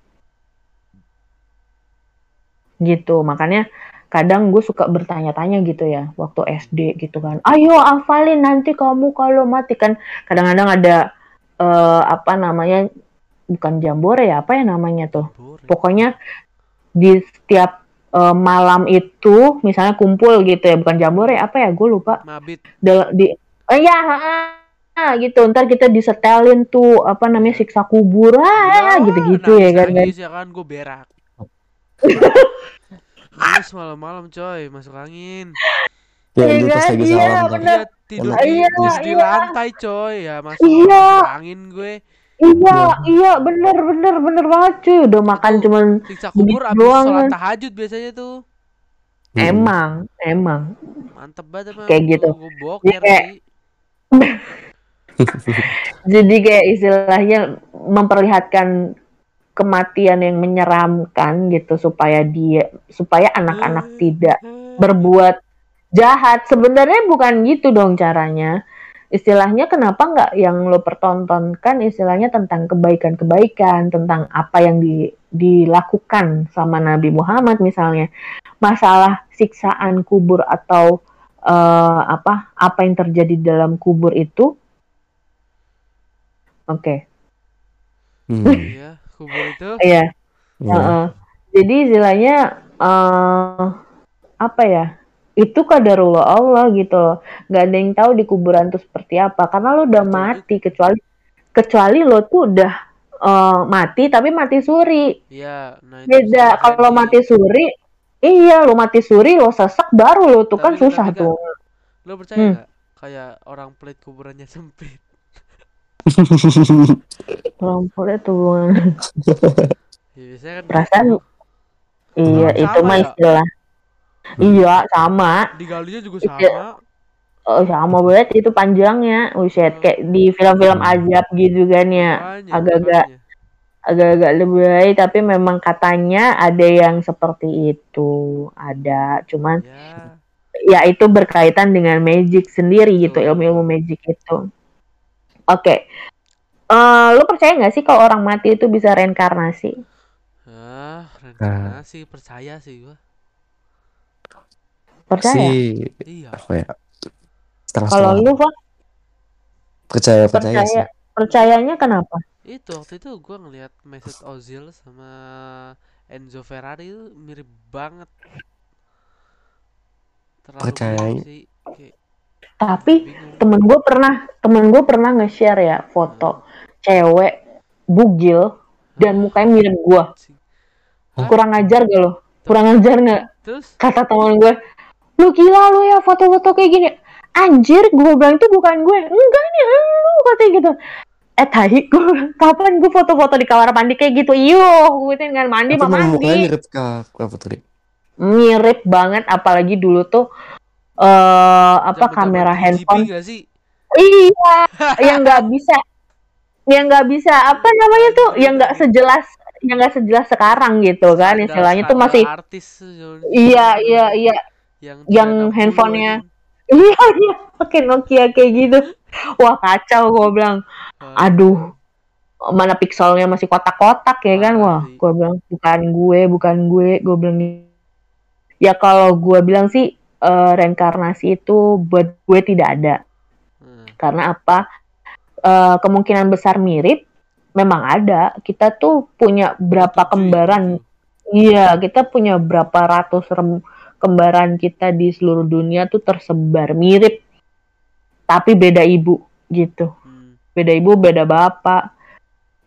Gitu makanya kadang gue suka bertanya-tanya gitu ya waktu SD gitu kan. Ayo hafalin nanti kamu kalau mati kan. Kadang-kadang ada eh, apa namanya bukan jambore ya apa ya namanya tuh Boleh. pokoknya di setiap eh, malam itu misalnya kumpul gitu ya bukan jambore apa ya gue lupa Mabit. Dal- di oh iya ah, ah, gitu ntar kita disetelin tuh apa namanya siksa kubur ah Ya, gitu-gitu ya kan nangis ya kan gue berak. Nangis malam-malam coy, masuk angin. Ya, Iya pas kan? lagi Iya, salam kan. bener. Dia tidur Enak. di, Iya, di iya. lantai coy ya masuk Iya. angin gue. Iya iya bener bener bener banget cuy udah makan Itu cuman Siksa kubur abis doang, sholat kan. tahajud biasanya tuh. Hmm. emang emang Mantep banget emang. Kayak gitu. Gue boker kayak- jadi kayak istilahnya memperlihatkan kematian yang menyeramkan gitu supaya dia supaya anak-anak tidak berbuat jahat sebenarnya bukan gitu dong caranya istilahnya kenapa nggak yang lo pertontonkan istilahnya tentang kebaikan-kebaikan tentang apa yang di- dilakukan sama Nabi Muhammad misalnya masalah siksaan kubur atau eh, apa apa yang terjadi dalam kubur itu oke Hmm. Iya, kubur itu. iya Ya. Heeh. Jadi istilahnya eh apa ya? Itu kadarullah Allah gitu loh. Gak ada yang tahu di kuburan tuh seperti apa karena lo udah mati kecuali kecuali lo tuh udah eh, mati tapi mati suri. Iya, nah Beda kalau mati suri Iya, lo mati suri, lo sesek baru lo tuh kan Tapi- susah tapi tuh. Lo percaya Hmm. nggak kayak orang pelit kuburannya sempit? Rumputnya tuh. Ya, biasanya kan Perasaan gitu. iya, itu mah ya? Iya, sama. digalinya juga Iya. sama. Oh, sama banget itu panjangnya. Buset, kayak di film-film Hmm. azab gitu kan ya. Agak-agak agak-agak lebay tapi memang katanya ada yang seperti itu ada cuman Ya. ya itu berkaitan dengan magic sendiri gitu Betul. ilmu-ilmu magic itu oke Eh, lu percaya nggak sih kalau orang mati itu bisa reinkarnasi Ah, reinkarnasi percaya sih gua. Percaya? Sih Iya. ya? Setengah kalau lu Pak, percaya percaya sih. percaya percayanya kenapa? Itu waktu itu gua ngeliat Mesut Ozil sama Enzo Ferrari itu mirip banget. Terlalu Percaya. mirip sih. Kayak tapi bingung. temen gue pernah temen gue pernah nge-share ya foto cewek bugil dan mukanya mirip gue kurang ajar gak lo? Kurang ajar nggak Terus? Kata teman gue lu gila lu ya foto-foto kayak gini. Anjir gue bilang itu bukan gue. Enggak nih lu katanya gitu. Eh tahi gue kapan gue foto-foto di kamar mandi? Kayak gitu. Iyo gue kan mandi Tapi mah mandi. mirip ke apa tadi mirip banget apalagi dulu tuh eh apa zaman-zaman kamera 2GP handphone. nggak sih? iya yang nggak bisa yang nggak bisa apa namanya tuh yang nggak sejelas yang nggak sejelas sekarang gitu kan istilahnya tuh masih artis tuh iya iya iya yang yang 360 handphonenya. iya iya pakai Nokia kayak gitu. Wah kacau gue bilang. Aduh mana pikselnya masih kotak-kotak ya kan? Wah gue bilang bukan gue bukan gue gue bilang ya kalau gue bilang sih eh, reinkarnasi itu buat gue tidak ada. Hmm. karena apa? Eh, kemungkinan besar mirip memang ada. Kita tuh punya berapa kembaran. tujuh. iya kita punya berapa ratus rem- kembaran kita di seluruh dunia tuh tersebar mirip. Tapi beda ibu gitu. Hmm. beda ibu beda bapak.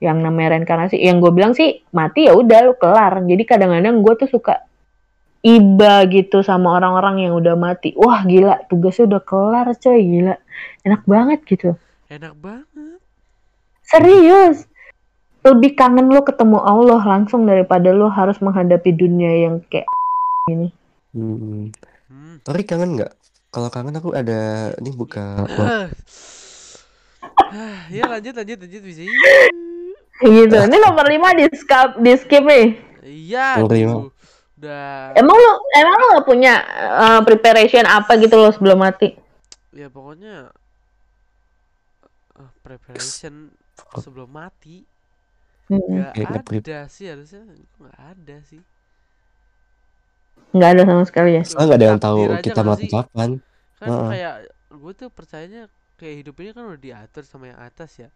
Yang namanya reinkarnasi yang gue bilang sih mati ya udah lu kelar. Jadi kadang-kadang gue tuh suka iba gitu sama orang-orang yang udah mati. Wah gila tugasnya udah kelar coy gila. Enak banget gitu. Enak banget. Serius. Lebih kangen lu ketemu Allah langsung daripada lu harus menghadapi dunia yang kayak ini hmm. hmm. Tori kangen nggak kalau kangen aku ada ini buka. Ah, ya lanjut lanjut lanjut bisa gitu ini nomor 5 di skip di skip nih iya Nomor lima. aduh. udah emang lu emang lu gak punya uh, preparation apa gitu lo sebelum mati ya pokoknya eh, preparation sebelum mati Mm-mm. nggak nge-prep. ada sih harusnya nggak ada sih nggak ada sama sekali ya soalnya nggak ada yang tahu kita mati kapan kan Heeh. kayak gue tuh percayanya kayak hidup ini kan udah diatur sama yang atas ya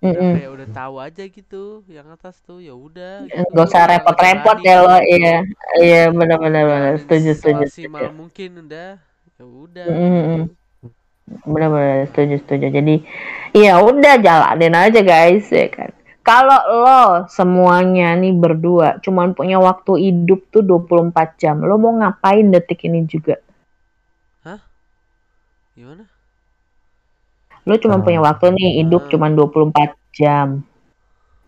udah Mm-mm. kayak udah tahu aja gitu yang atas tuh ya udah gitu. nggak usah repot-repot ya lo iya iya benar-benar benar setuju setuju semaksimal setuju mungkin udah ya udah Mm-mm. gitu. benar-benar setuju setuju jadi ya udah jalanin aja guys ya kan kalau lo semuanya nih berdua cuman punya waktu hidup tuh 24 jam lo mau ngapain detik ini juga? Gimana? Lo cuma Ah. punya waktu nih hidup Ah. cuman 24 jam.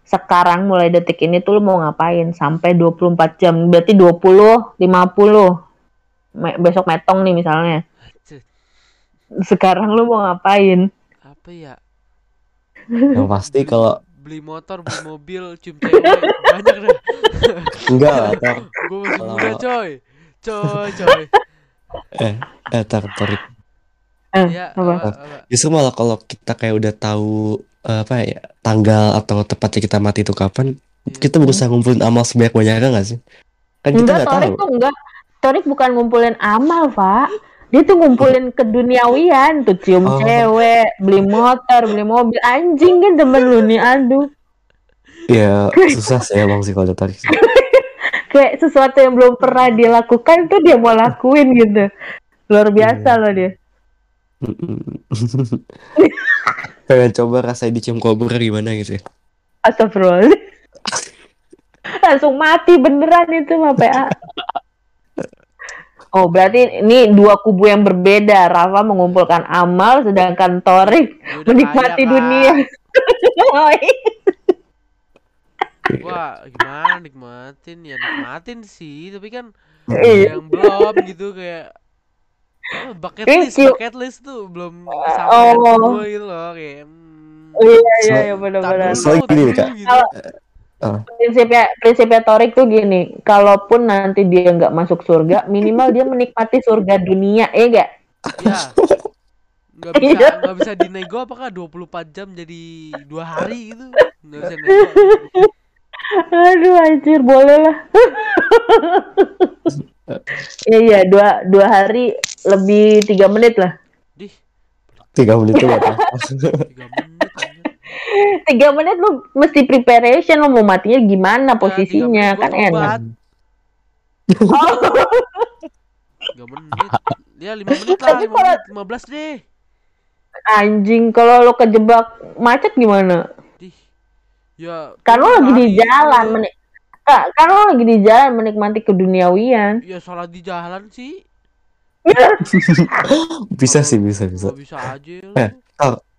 Sekarang mulai detik ini tuh lo mau ngapain? Sampai 24 jam berarti 20 50 Me- besok metong nih misalnya. Sekarang lo mau ngapain? Apa ya? Yang pasti kalau beli motor beli mobil cium cewek banyak dah enggak lah Tor. gue masih muda coy coy coy eh eh Tor, Tori. eh, ya apa? apa, apa. justru malah kalau kita kayak udah tahu eh, apa ya tanggal atau tepatnya kita mati itu kapan Iya. kita berusaha ngumpulin amal sebanyak banyaknya nggak sih kan kita enggak nggak Torik tahu tuh enggak Torik bukan ngumpulin amal pak dia tuh ngumpulin keduniawian tuh cium Oh. cewek beli motor beli mobil. Anjing kan temen lu nih aduh. Ya susah sih emang sih kalau ditarik. Kayak sesuatu yang belum pernah dia lakukan tuh dia mau lakuin gitu. Luar biasa Iya. loh dia. Pengen coba rasain dicium kobra gimana gitu ya? Astagfirullah. Langsung mati beneran itu mah PA Oh berarti ini dua kubu yang berbeda Rafa mengumpulkan amal sedangkan Torik udah menikmati kaya, dunia. Wah, gimana nikmatin? Ya nikmatin sih, tapi kan Iya. yang belum gitu kayak oh, bucket list, bucket list tuh belum kesampaian Oh. gitu loh kayak hmm, Iya iya iya benar-benar. dulu, Soalnya gini, Kak. Kalau- prinsipnya prinsipnya Torik tuh gini, kalaupun nanti dia nggak masuk surga, minimal dia menikmati surga dunia, ya gak? Ya. Nggak bisa Iya. nggak bisa dinego apakah 24 jam jadi dua hari gitu. Nggak bisa nego. Aduh anjir, boleh lah. Iya iya, dua dua hari lebih tiga menit lah. Dih, Tiga menit buat apa? 3 menit. Tiga menit lu mesti preparation lu mau matinya gimana Ya, posisinya tiga kan enak. tobat. Tiga menit. Ya 5 menit lah, Tapi 5 kalau- menit, 15 deh. Anjing, kalau lu kejebak macet gimana? Dih. Ya. Kan lu lu lagi di jalan, gitu. menik Ka- kan lu lagi di jalan menikmati keduniawian. Ya salah di jalan sih. Bisa sih, bisa, bisa. Bisa aja. Eh.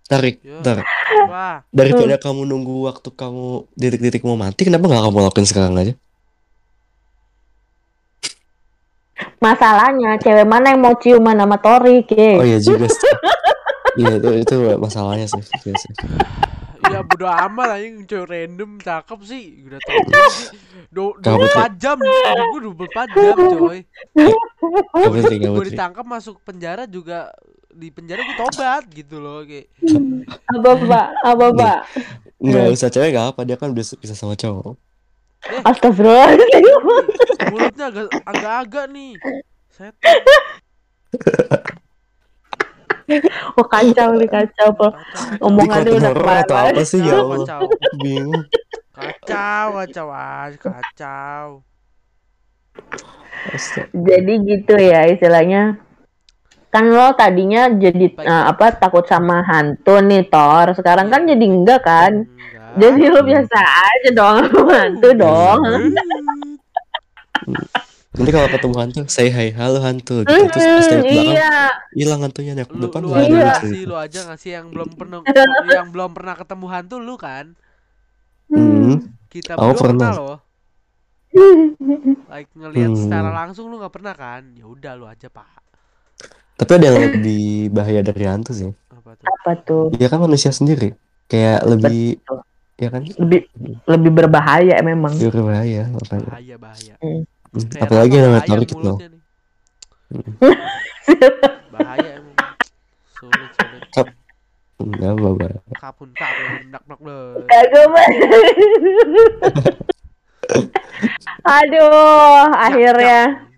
Tarik, Ya. Wah, Daripada kamu nunggu waktu kamu detik-detik mau mati, kenapa nggak kamu lakuin sekarang aja? Masalahnya cewek mana yang mau ciuman sama Torik ya? Oh iya juga sih. Iya itu itu masalahnya sih. Iya ya bodo amat anjing cewek random cakep sih. Udah tau tuh- 24 jam. Gua 24 jam, coy. Gak penting, gak Gue penting. ditangkap masuk penjara juga di penjara gue tobat gitu loh kayak Apa pak? Apa pak? Nggak usah cewek gak apa, dia kan udah bisa sama cowok. Astagfirullahaladzim. mulutnya agak agak-agak nih set Oh kacau nih kacau pak. Omongannya udah horor atau apa sih ya kacau Allah? kacau Bingung. kacau kacau kacau Astaga. Jadi gitu ya istilahnya. Kan lo tadinya jadi eh, apa takut sama hantu nih Tor. Sekarang kan jadi enggak kan? Enggak. Jadi lo biasa aja dong hantu dong. Nanti kalau ketemu hantu, say hi, halo hantu. Gitu. Terus pas dari belakang, iya. hilang hantunya nih lu, depan lu ada aja Iya. lucu sih itu. lu aja nggak sih yang belum pernah yang belum pernah ketemu hantu lu kan Hmm. kita berdua pernah pernah. loh like ngelihat Hmm. secara langsung lu nggak pernah kan ya udah lu aja pak Tapi ada yang lebih bahaya dari hantu sih. apa tuh Apa tuh? Dia kan manusia sendiri. Kayak lebih, Betul. ya kan? Lebih lebih berbahaya memang. Lebih berbahaya. makanya. bahaya bahaya Hmm. Kayak Apalagi yang tarik itu. nih. bahaya emang sulit sulit Enggak apa-apa. kapun kapun nak nak Pak. Aduh, akhirnya.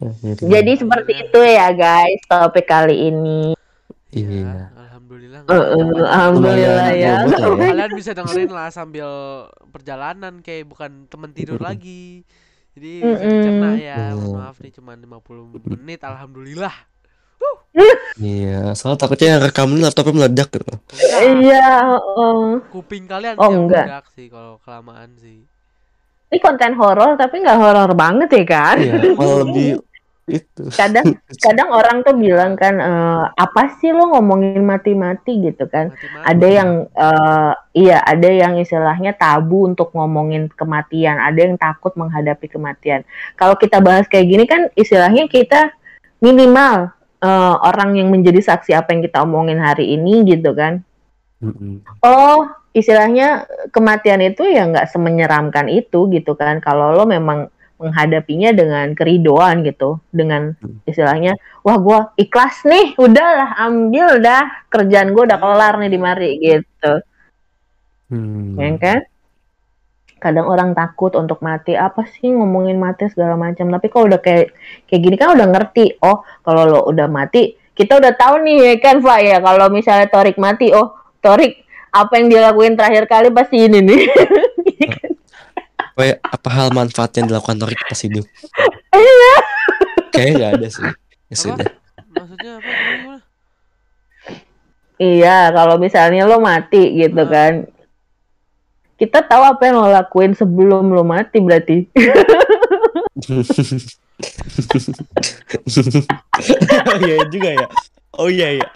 Jadi- Jadi seperti itu ya guys topik kali ini. Iya. alhamdulillah Eh, eh, Alhamdulillah ya. ya. kalian bisa dengerin lah sambil perjalanan kayak bukan temen tidur lagi jadi bisa Mm-mm. dicerna ya Mm. mohon maaf nih cuma 50 menit alhamdulillah Iya, soalnya takutnya yang rekam ini laptopnya meledak gitu. Iya, heeh. kuping kalian Oh, enggak. meledak sih kalau kelamaan sih Ini konten horor tapi nggak horor banget ya kan? Iya, malah lebih itu. Kadang kadang orang tuh bilang kan eh, apa sih lo ngomongin mati-mati gitu kan? mati-mati Ada yang eh, iya, ada yang istilahnya tabu untuk ngomongin kematian, ada yang takut menghadapi kematian. Kalau kita bahas kayak gini kan istilahnya kita minimal eh, orang yang menjadi saksi apa yang kita omongin hari ini gitu kan. Mm-mm. Oh, istilahnya kematian itu ya nggak semenyeramkan itu gitu kan. Kalau lo memang menghadapinya dengan keridoan gitu, dengan istilahnya, wah gua ikhlas nih, udahlah ambil dah kerjaan gua udah kelar nih di mari gitu, Hmm. ya kan? Kadang orang takut untuk mati, apa sih ngomongin mati segala macam. Tapi kalau udah kayak kayak gini kan udah ngerti, oh kalau lo udah mati, kita udah tahu nih ya kan, Pak ya. Kalau misalnya Torik mati, oh Torik apa yang dia lakuin terakhir kali pasti ini nih. Apa, apa hal manfaat yang dilakukan Torik pas hidup? Iya. Kayaknya nggak ada sih. Ya Apa? sudah. maksudnya apa gimana? Iya, kalau misalnya lo mati gitu Ah. kan. Kita tahu apa yang lo lakuin sebelum lo mati berarti. oh iya juga ya. Oh iya iya.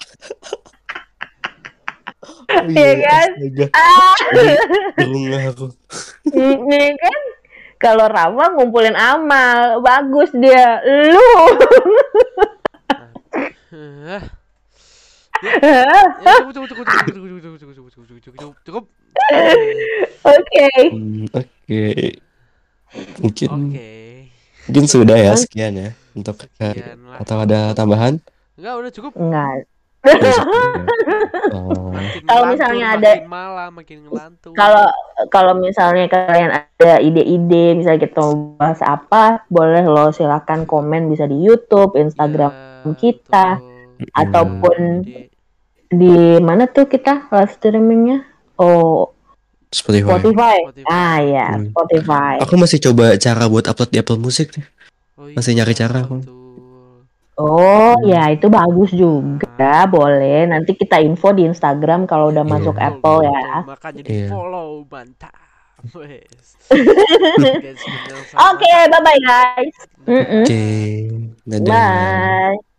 Iya, iya kan? kan? Bunga ah. aku. Iya kan? Kalau Rama ngumpulin amal, bagus dia. Lu. Cukup. Oke. Hmm, oke. Mungkin. Mungkin sudah ya sekian ya untuk atau ada tambahan? Enggak, udah cukup. Enggak. Oh, Kalau misalnya ada- makin ngelantur. Kalau kalau misalnya kalian ada ide-ide, misalnya kita mau bahas apa, boleh lo silakan komen bisa di YouTube, Instagram Ya, kita, betul. ataupun Di- di mana tuh kita live streamingnya? Oh, Spotify. Spotify. Spotify. Ah ya, Hmm. Spotify. Aku masih coba cara buat upload di Apple Music nih. Oh Masih nyari cara aku. betul. Oh, ya itu bagus juga. Boleh. Nanti kita info di Instagram kalau udah Iya. masuk Apple ya. Makanya di Iya. follow mantap. Oke, bye bye guys. Mm-mm. Oke. Dadah. Bye.